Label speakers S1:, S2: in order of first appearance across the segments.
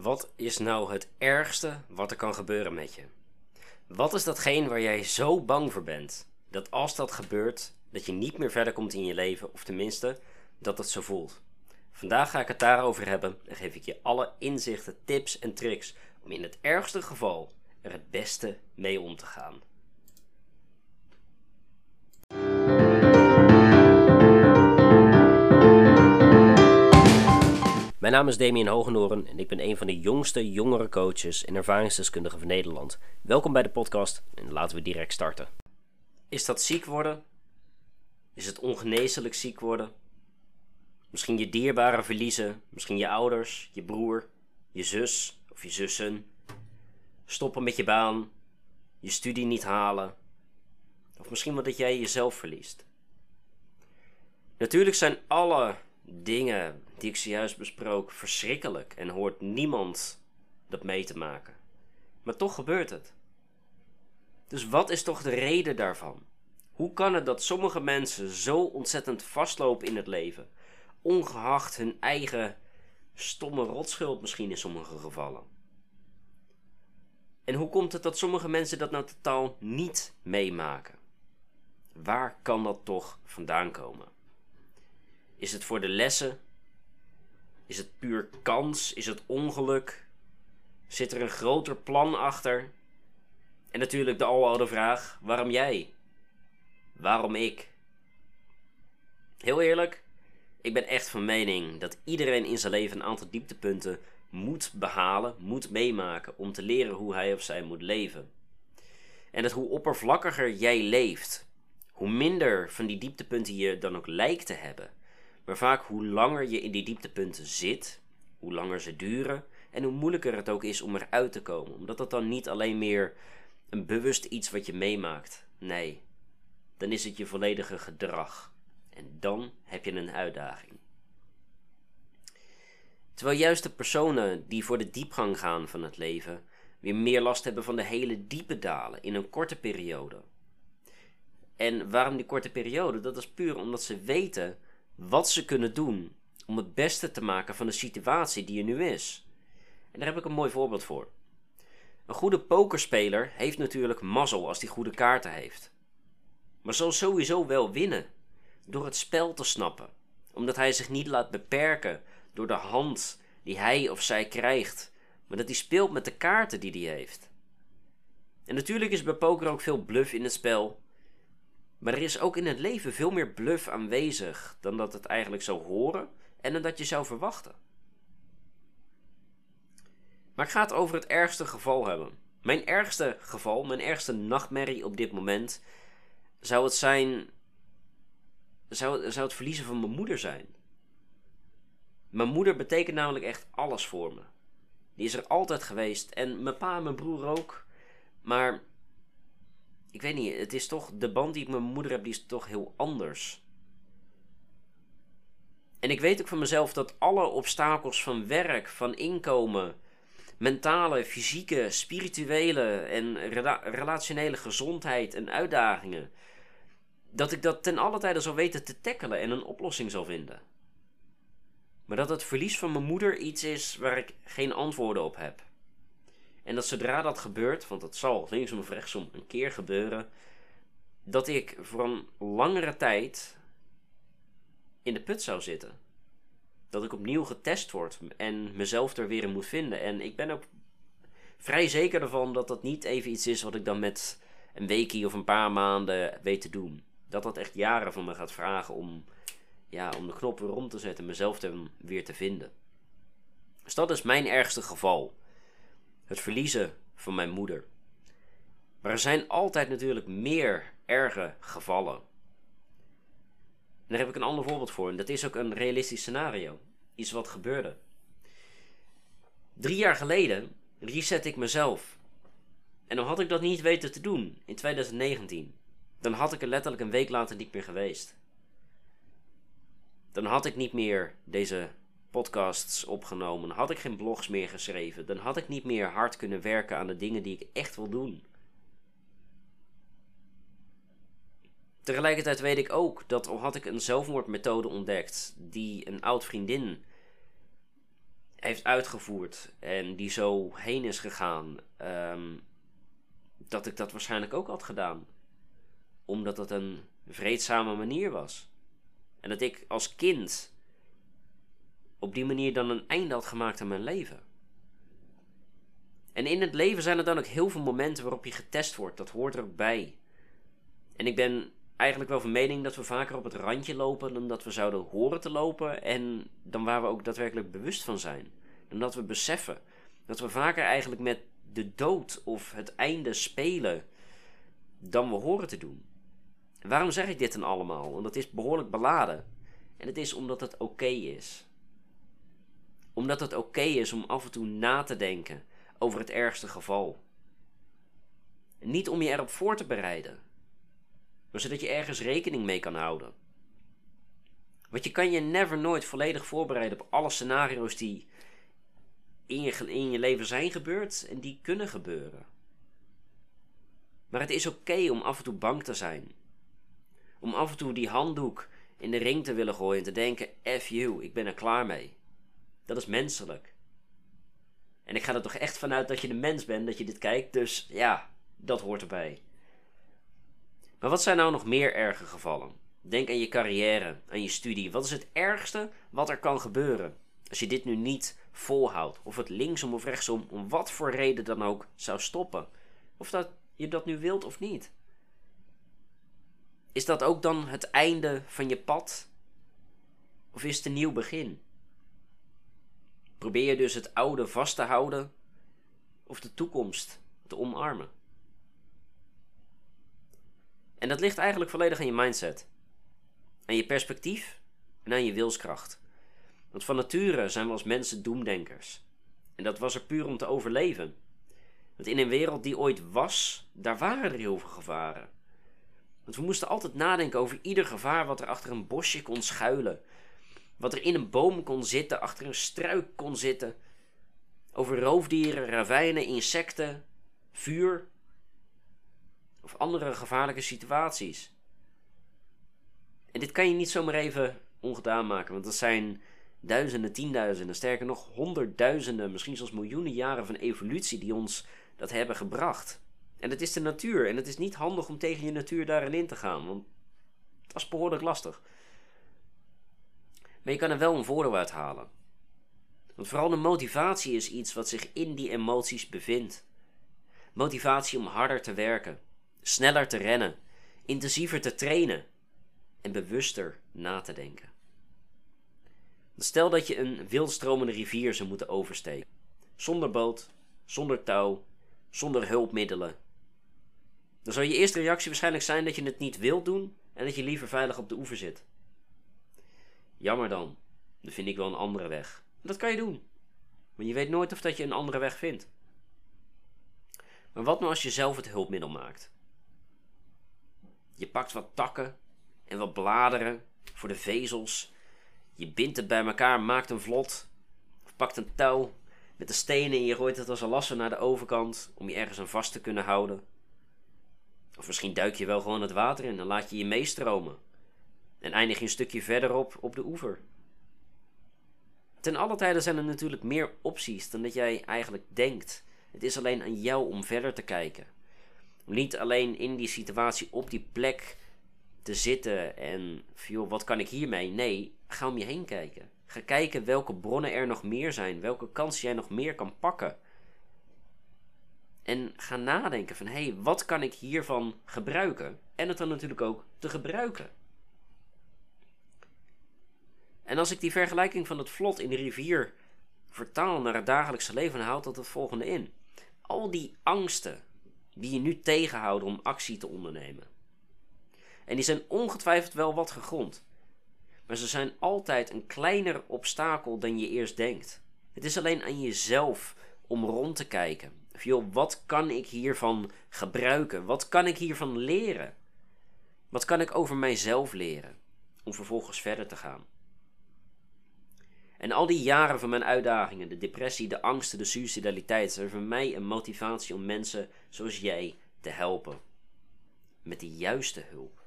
S1: Wat is nou het ergste wat er kan gebeuren met je? Wat is datgene waar jij zo bang voor bent dat als dat gebeurt, dat je niet meer verder komt in je leven, of tenminste dat het zo voelt? Vandaag ga ik het daarover hebben en geef ik je alle inzichten, tips en tricks om in het ergste geval er het beste mee om te gaan. Mijn naam is Damien Hogenoren en ik ben een van de jongste jongere coaches en ervaringsdeskundigen van Nederland. Welkom bij de podcast en laten we direct starten. Is dat ziek worden? Is het ongeneeslijk ziek worden? Misschien je dierbaren verliezen, misschien je ouders, je broer, je zus of je zussen. Stoppen met je baan, je studie niet halen. Of misschien wel dat jij jezelf verliest. Natuurlijk zijn alle dingen die ik zojuist besprook verschrikkelijk en hoort niemand dat mee te maken. Maar toch gebeurt het. Dus wat is toch de reden daarvan? Hoe kan het dat sommige mensen zo ontzettend vastlopen in het leven, ongeacht hun eigen stomme rotschuld misschien in sommige gevallen? En hoe komt het dat sommige mensen dat nou totaal niet meemaken? Waar kan dat toch vandaan komen? Is het voor de lessen? Is het puur kans? Is het ongeluk? Zit er een groter plan achter? En natuurlijk de aloude vraag: waarom jij? Waarom ik? Heel eerlijk, ik ben echt van mening dat iedereen in zijn leven een aantal dieptepunten moet behalen, moet meemaken om te leren hoe hij of zij moet leven. En dat hoe oppervlakkiger jij leeft, hoe minder van die dieptepunten je dan ook lijkt te hebben, maar vaak hoe langer je in die dieptepunten zit, hoe langer ze duren en hoe moeilijker het ook is om eruit te komen. Omdat dat dan niet alleen meer een bewust iets wat je meemaakt. Nee, dan is het je volledige gedrag. En dan heb je een uitdaging. Terwijl juist de personen die voor de diepgang gaan van het leven weer meer last hebben van de hele diepe dalen in een korte periode. En waarom die korte periode? Dat is puur omdat ze weten wat ze kunnen doen om het beste te maken van de situatie die er nu is. En daar heb ik een mooi voorbeeld voor. Een goede pokerspeler heeft natuurlijk mazzel als hij goede kaarten heeft. Maar zal sowieso wel winnen door het spel te snappen, omdat hij zich niet laat beperken door de hand die hij of zij krijgt, maar dat hij speelt met de kaarten die hij heeft. En natuurlijk is bij poker ook veel bluff in het spel, maar er is ook in het leven veel meer bluff aanwezig dan dat het eigenlijk zou horen en dan dat je zou verwachten. Maar ik ga het over het ergste geval hebben. Mijn ergste geval, mijn ergste nachtmerrie op dit moment, zou het zijn. Zou, zou het verliezen van mijn moeder zijn. Mijn moeder betekent namelijk echt alles voor me. Die is er altijd geweest. En mijn pa en mijn broer ook. Maar ik weet niet, het is toch, de band die ik met mijn moeder heb, die is toch heel anders. En ik weet ook van mezelf dat alle obstakels van werk, van inkomen, mentale, fysieke, spirituele en relationele gezondheid en uitdagingen, dat ik dat ten alle tijde zal weten te tackelen en een oplossing zal vinden. Maar dat het verlies van mijn moeder iets is waar ik geen antwoorden op heb. En dat zodra dat gebeurt, want dat zal linksom of rechtsom een keer gebeuren, dat ik voor een langere tijd in de put zou zitten. Dat ik opnieuw getest word en mezelf er weer in moet vinden. En ik ben ook vrij zeker ervan dat dat niet even iets is wat ik dan met een weekje of een paar maanden weet te doen. Dat dat echt jaren van me gaat vragen om, ja, om de knop weer om te zetten en mezelf er weer te vinden. Dus dat is mijn ergste geval het verliezen van mijn moeder. Maar er zijn altijd natuurlijk meer erge gevallen. En daar heb ik een ander voorbeeld voor. En dat is ook een realistisch scenario. Iets wat gebeurde. Drie jaar geleden reset ik mezelf. En dan had ik dat niet weten te doen in 2019. Dan had ik er letterlijk een week later niet meer geweest. Dan had ik niet meer deze podcasts opgenomen, had ik geen blogs meer geschreven, dan had ik niet meer hard kunnen werken aan de dingen die ik echt wil doen. Tegelijkertijd weet ik ook dat al had ik een zelfmoordmethode ontdekt die een oud vriendin heeft uitgevoerd en die zo heen is gegaan, ehm, dat ik dat waarschijnlijk ook had gedaan. Omdat het een vreedzame manier was. En dat ik als kind op die manier dan een einde had gemaakt aan mijn leven. En in het leven zijn er dan ook heel veel momenten waarop je getest wordt. Dat hoort er ook bij. En ik ben eigenlijk wel van mening dat we vaker op het randje lopen dan dat we zouden horen te lopen. En dan waar we ook daadwerkelijk bewust van zijn. Dan dat we beseffen dat we vaker eigenlijk met de dood of het einde spelen dan we horen te doen. waarom zeg ik dit dan allemaal? Want het is behoorlijk beladen. En het is omdat het oké is. Omdat het oké is om af en toe na te denken over het ergste geval. niet om je erop voor te bereiden, maar zodat je ergens rekening mee kan houden. Want je kan je never nooit volledig voorbereiden op alle scenario's die in je, in je leven zijn gebeurd en die kunnen gebeuren. Maar het is oké om af en toe bang te zijn. Om af en toe die handdoek in de ring te willen gooien en te denken: F you, ik ben er klaar mee. Dat is menselijk. En ik ga er toch echt vanuit dat je de mens bent, dat je dit kijkt, dus ja, dat hoort erbij. Maar wat zijn nou nog meer erge gevallen? Denk aan je carrière, aan je studie. Wat is het ergste wat er kan gebeuren? Als je dit nu niet volhoudt, of het linksom of rechtsom, om wat voor reden dan ook, zou stoppen. Of dat je dat nu wilt of niet. Is dat ook dan het einde van je pad? Of is het een nieuw begin? Probeer je dus het oude vast te houden of de toekomst te omarmen? En dat ligt eigenlijk volledig aan je mindset, aan je perspectief en aan je wilskracht. Want van nature zijn we als mensen doemdenkers. En dat was er puur om te overleven. Want in een wereld die ooit was, daar waren er heel veel gevaren. Want we moesten altijd nadenken over ieder gevaar wat er achter een bosje kon schuilen. Wat er in een boom kon zitten, achter een struik kon zitten. Over roofdieren, ravijnen, insecten, vuur. Of andere gevaarlijke situaties. En dit kan je niet zomaar even ongedaan maken, want dat zijn duizenden, tienduizenden, sterker nog honderdduizenden, misschien zelfs miljoenen jaren van evolutie die ons dat hebben gebracht. En het is de natuur en het is niet handig om tegen je natuur daarin in te gaan, want dat is behoorlijk lastig. Maar je kan er wel een voordeel uit halen. Want vooral de motivatie is iets wat zich in die emoties bevindt. Motivatie om harder te werken, sneller te rennen, intensiever te trainen en bewuster na te denken. Stel dat je een wildstromende rivier zou moeten oversteken. Zonder boot, zonder touw, zonder hulpmiddelen. Dan zou je eerste reactie waarschijnlijk zijn dat je het niet wilt doen en dat je liever veilig op de oever zit. Jammer dan. Dan vind ik wel een andere weg. Dat kan je doen. Maar je weet nooit of dat je een andere weg vindt. Maar wat nou als je zelf het hulpmiddel maakt? Je pakt wat takken en wat bladeren voor de vezels. Je bindt het bij elkaar, maakt een vlot. Of pakt een touw met de stenen en je gooit het als een lasso naar de overkant om je ergens aan vast te kunnen houden. Of misschien duik je wel gewoon het water in en laat je je meestromen en eindig je een stukje verderop op de oever. Ten alle tijden zijn er natuurlijk meer opties dan dat jij eigenlijk denkt. Het is alleen aan jou om verder te kijken. Niet alleen in die situatie op die plek te zitten en joh, wat kan ik hiermee? Nee, ga om je heen kijken. Ga kijken welke bronnen er nog meer zijn, welke kansen jij nog meer kan pakken. En ga nadenken van hé, hey, wat kan ik hiervan gebruiken? En het dan natuurlijk ook te gebruiken. En als ik die vergelijking van het vlot in de rivier vertaal naar het dagelijkse leven, dan houdt dat het volgende in. Al die angsten die je nu tegenhouden om actie te ondernemen. En die zijn ongetwijfeld wel wat gegrond. Maar ze zijn altijd een kleiner obstakel dan je eerst denkt. Het is alleen aan jezelf om rond te kijken. Wat kan ik hiervan gebruiken? Wat kan ik hiervan leren? Wat kan ik over mijzelf leren? Om vervolgens verder te gaan. En al die jaren van mijn uitdagingen, de depressie, de angsten, de suicidaliteit, zijn voor mij een motivatie om mensen zoals jij te helpen. Met de juiste hulp.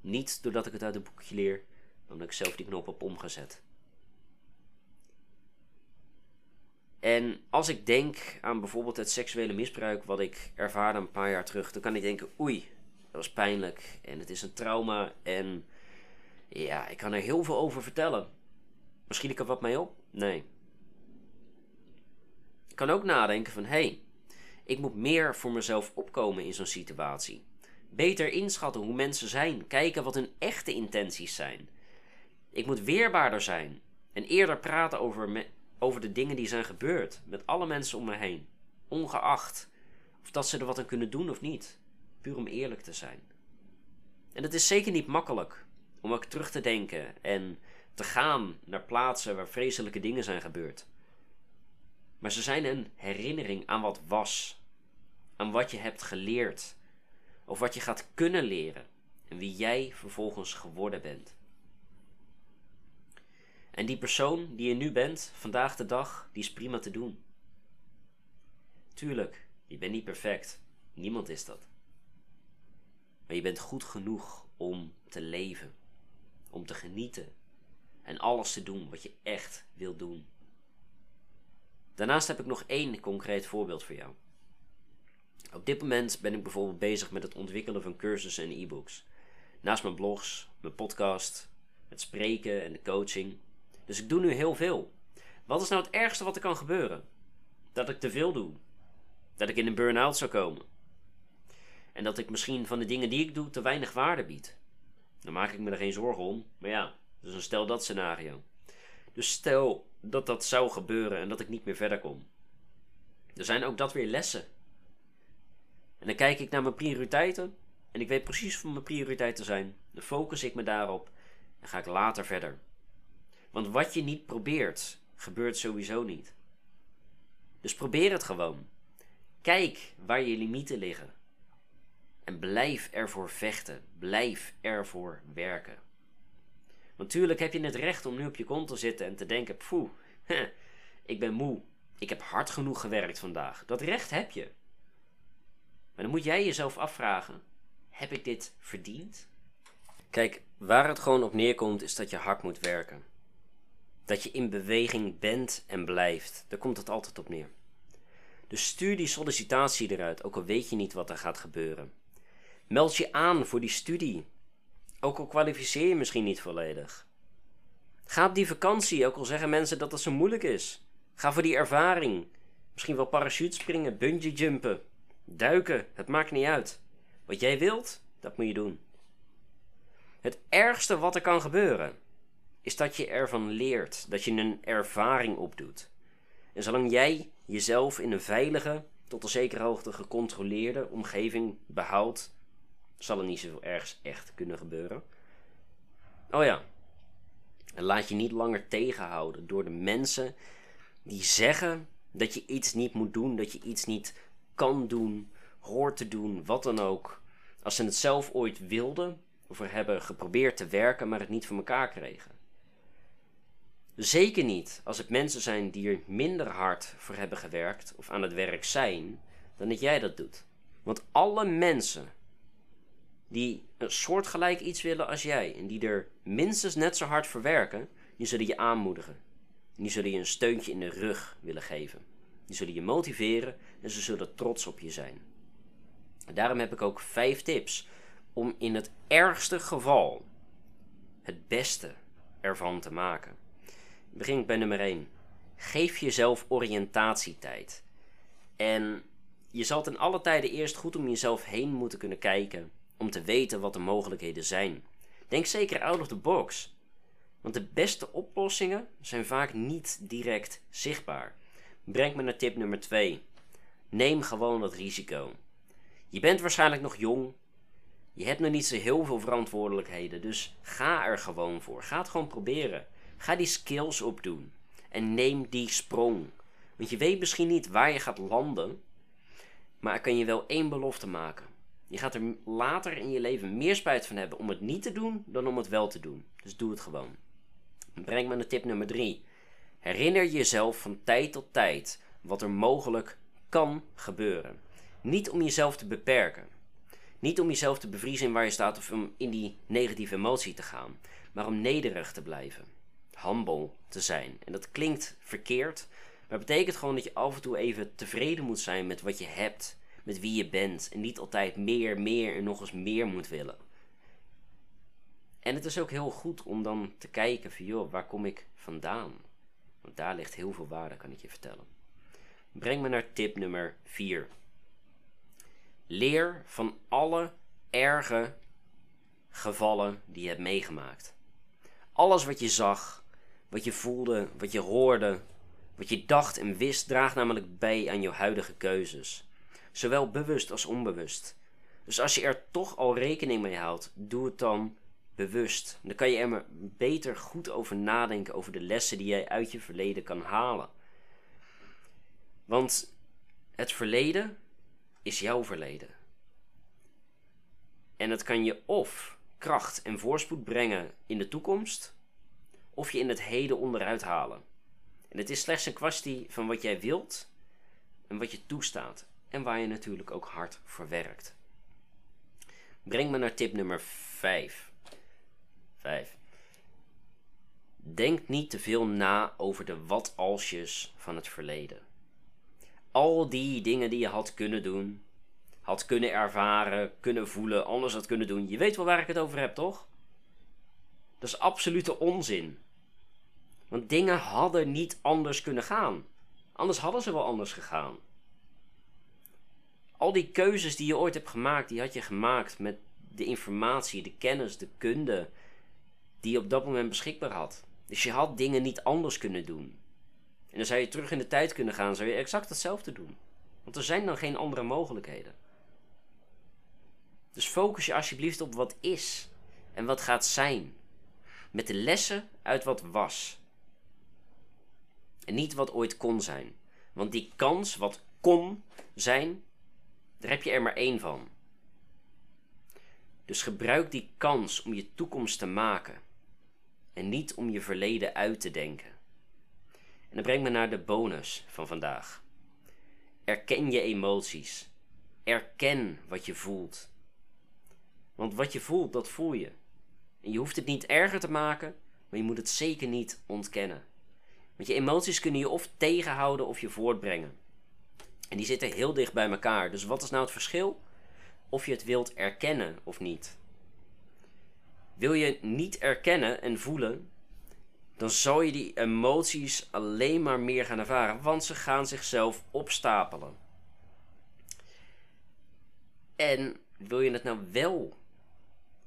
S1: Niet doordat ik het uit een boekje leer, maar omdat ik zelf die knop heb omgezet. En als ik denk aan bijvoorbeeld het seksuele misbruik wat ik ervaarde een paar jaar terug, dan kan ik denken: oei, dat was pijnlijk en het is een trauma. En ja, ik kan er heel veel over vertellen. Misschien ik er wat mee op? Nee. Ik kan ook nadenken van: hé, hey, ik moet meer voor mezelf opkomen in zo'n situatie. Beter inschatten hoe mensen zijn, kijken wat hun echte intenties zijn. Ik moet weerbaarder zijn en eerder praten over, over de dingen die zijn gebeurd met alle mensen om me heen, ongeacht of dat ze er wat aan kunnen doen of niet, puur om eerlijk te zijn. En het is zeker niet makkelijk om ook terug te denken en te gaan naar plaatsen waar vreselijke dingen zijn gebeurd. Maar ze zijn een herinnering aan wat was, aan wat je hebt geleerd, of wat je gaat kunnen leren en wie jij vervolgens geworden bent. En die persoon die je nu bent, vandaag de dag, die is prima te doen. Tuurlijk, je bent niet perfect. Niemand is dat. Maar je bent goed genoeg om te leven, om te genieten en alles te doen wat je echt wil doen. Daarnaast heb ik nog één concreet voorbeeld voor jou. Op dit moment ben ik bijvoorbeeld bezig met het ontwikkelen van cursussen en e-books. Naast mijn blogs, mijn podcast, het spreken en de coaching. Dus ik doe nu heel veel. Wat is nou het ergste wat er kan gebeuren? Dat ik te veel doe. Dat ik in een burn-out zou komen. En dat ik misschien van de dingen die ik doe te weinig waarde bied. Dan maak ik me er geen zorgen om. Maar ja, dus een stel dat scenario. Dus stel dat dat zou gebeuren en dat ik niet meer verder kom. Er zijn ook dat weer lessen. En dan kijk ik naar mijn prioriteiten. En ik weet precies wat mijn prioriteiten zijn. Dan focus ik me daarop. En ga ik later verder. Want wat je niet probeert, gebeurt sowieso niet. Dus probeer het gewoon. Kijk waar je limieten liggen. En blijf ervoor vechten. Blijf ervoor werken. Natuurlijk heb je het recht om nu op je kont te zitten en te denken: poeh, ik ben moe. Ik heb hard genoeg gewerkt vandaag. Dat recht heb je. Maar dan moet jij jezelf afvragen: heb ik dit verdiend? Kijk, waar het gewoon op neerkomt is dat je hard moet werken. Dat je in beweging bent en blijft. Daar komt het altijd op neer. Dus stuur die sollicitatie eruit, ook al weet je niet wat er gaat gebeuren. Meld je aan voor die studie, ook al kwalificeer je misschien niet volledig. Ga op die vakantie, ook al zeggen mensen dat het zo moeilijk is. Ga voor die ervaring. Misschien wel parachutespringen, bungee jumpen, duiken, het maakt niet uit. Wat jij wilt, dat moet je doen. Het ergste wat er kan gebeuren, is dat je ervan leert, dat je een ervaring opdoet. En zolang jij jezelf in een veilige, tot een zekere hoogte gecontroleerde omgeving behoudt, zal er niet zoveel ergens echt kunnen gebeuren. Oh ja, en laat je niet langer tegenhouden door de mensen die zeggen dat je iets niet moet doen, dat je iets niet kan doen, hoort te doen, wat dan ook. Als ze het zelf ooit wilden, of er hebben geprobeerd te werken, maar het niet voor elkaar kregen. Zeker niet als het mensen zijn die er minder hard voor hebben gewerkt of aan het werk zijn dan dat jij dat doet. Want alle mensen die een soortgelijk iets willen als jij en die er minstens net zo hard voor werken, die zullen je aanmoedigen. die zullen je een steuntje in de rug willen geven. Die zullen je motiveren en ze zullen trots op je zijn. Daarom heb ik ook vijf tips om in het ergste geval het beste ervan te maken. Begin ik bij nummer 1. Geef jezelf oriëntatietijd. En je zal ten alle tijden eerst goed om jezelf heen moeten kunnen kijken om te weten wat de mogelijkheden zijn. Denk zeker out of the box. Want de beste oplossingen zijn vaak niet direct zichtbaar. Brengt me naar tip nummer 2. Neem gewoon dat risico. Je bent waarschijnlijk nog jong. Je hebt nog niet zo heel veel verantwoordelijkheden. Dus ga er gewoon voor. Ga het gewoon proberen. Ga die skills opdoen. En neem die sprong. Want je weet misschien niet waar je gaat landen. Maar ik kan je wel één belofte maken. Je gaat er later in je leven meer spijt van hebben om het niet te doen dan om het wel te doen. Dus doe het gewoon. Breng me naar tip nummer 3. Herinner jezelf van tijd tot tijd wat er mogelijk kan gebeuren. Niet om jezelf te beperken. Niet om jezelf te bevriezen waar je staat of om in die negatieve emotie te gaan. Maar om nederig te blijven. Humble te zijn. En dat klinkt verkeerd, Maar betekent gewoon dat je af en toe even tevreden moet zijn met wat je hebt, met wie je bent. En niet altijd meer, meer en nog eens meer moet willen. En het is ook heel goed om dan te kijken van joh, waar kom ik vandaan? Want daar ligt heel veel waarde, kan ik je vertellen. Breng me naar tip nummer 4. Leer van alle erge gevallen die je hebt meegemaakt. Alles wat je zag, wat je voelde, wat je hoorde, wat je dacht en wist, draagt namelijk bij aan je huidige keuzes. Zowel bewust als onbewust. Dus als je er toch al rekening mee houdt, doe het dan bewust. Dan kan je er maar beter goed over nadenken over de lessen die jij uit je verleden kan halen. Want het verleden is jouw verleden. En het kan je of kracht en voorspoed brengen in de toekomst, of je in het heden onderuit halen. En het is slechts een kwestie van wat jij wilt en wat je toestaat. En waar je natuurlijk ook hard voor werkt. Breng me naar tip nummer 5. 5. Denk niet te veel na over de wat-alsjes van het verleden. Al die dingen die je had kunnen doen, had kunnen ervaren, kunnen voelen, anders had kunnen doen. Je weet wel waar ik het over heb, toch? Dat is absolute onzin. Want dingen hadden niet anders kunnen gaan. Anders hadden ze wel anders gegaan. Al die keuzes die je ooit hebt gemaakt, die had je gemaakt met de informatie, de kennis, de kunde die je op dat moment beschikbaar had. Dus je had dingen niet anders kunnen doen. En dan zou je terug in de tijd kunnen gaan, zou je exact hetzelfde doen. Want er zijn dan geen andere mogelijkheden. Dus focus je alsjeblieft op wat is en wat gaat zijn. Met de lessen uit wat was. En niet wat ooit kon zijn. Want die kans, wat kon zijn, daar heb je er maar één van. Dus gebruik die kans om je toekomst te maken. En niet om je verleden uit te denken. En dat brengt me naar de bonus van vandaag. Erken je emoties. Erken wat je voelt. Want wat je voelt, dat voel je. En je hoeft het niet erger te maken, maar je moet het zeker niet ontkennen. Want je emoties kunnen je of tegenhouden of je voortbrengen. En die zitten heel dicht bij elkaar. Dus wat is nou het verschil? Of je het wilt erkennen of niet. Wil je niet erkennen en voelen, dan zal je die emoties alleen maar meer gaan ervaren, want ze gaan zichzelf opstapelen. En wil je het nou wel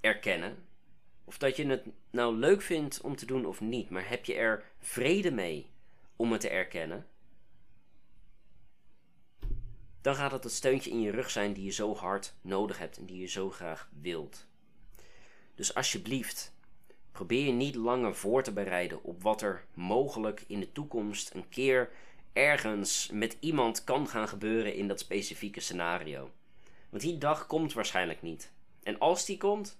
S1: erkennen, of dat je het nou leuk vindt om te doen of niet, maar heb je er vrede mee om het te erkennen, dan gaat het het steuntje in je rug zijn die je zo hard nodig hebt en die je zo graag wilt. Dus alsjeblieft, probeer je niet langer voor te bereiden op wat er mogelijk in de toekomst een keer ergens met iemand kan gaan gebeuren in dat specifieke scenario. Want die dag komt waarschijnlijk niet. En als die komt,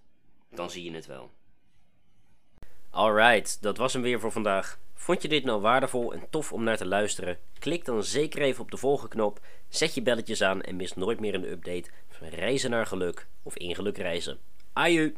S1: dan zie je het wel. Alright, dat was hem weer voor vandaag. Vond je dit nou waardevol en tof om naar te luisteren? Klik dan zeker even op de volgknop, zet je belletjes aan en mis nooit meer een update van reizen naar geluk of in geluk reizen. Aju!